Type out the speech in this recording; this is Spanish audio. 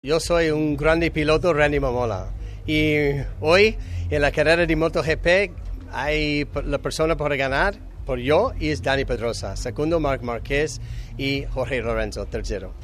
Yo soy un grande piloto, Randy Mamola. Y hoy en la carrera de MotoGP hay la persona para ganar por yo y es Dani Pedrosa. Segundo, Marc Marquez y Jorge Lorenzo, tercero.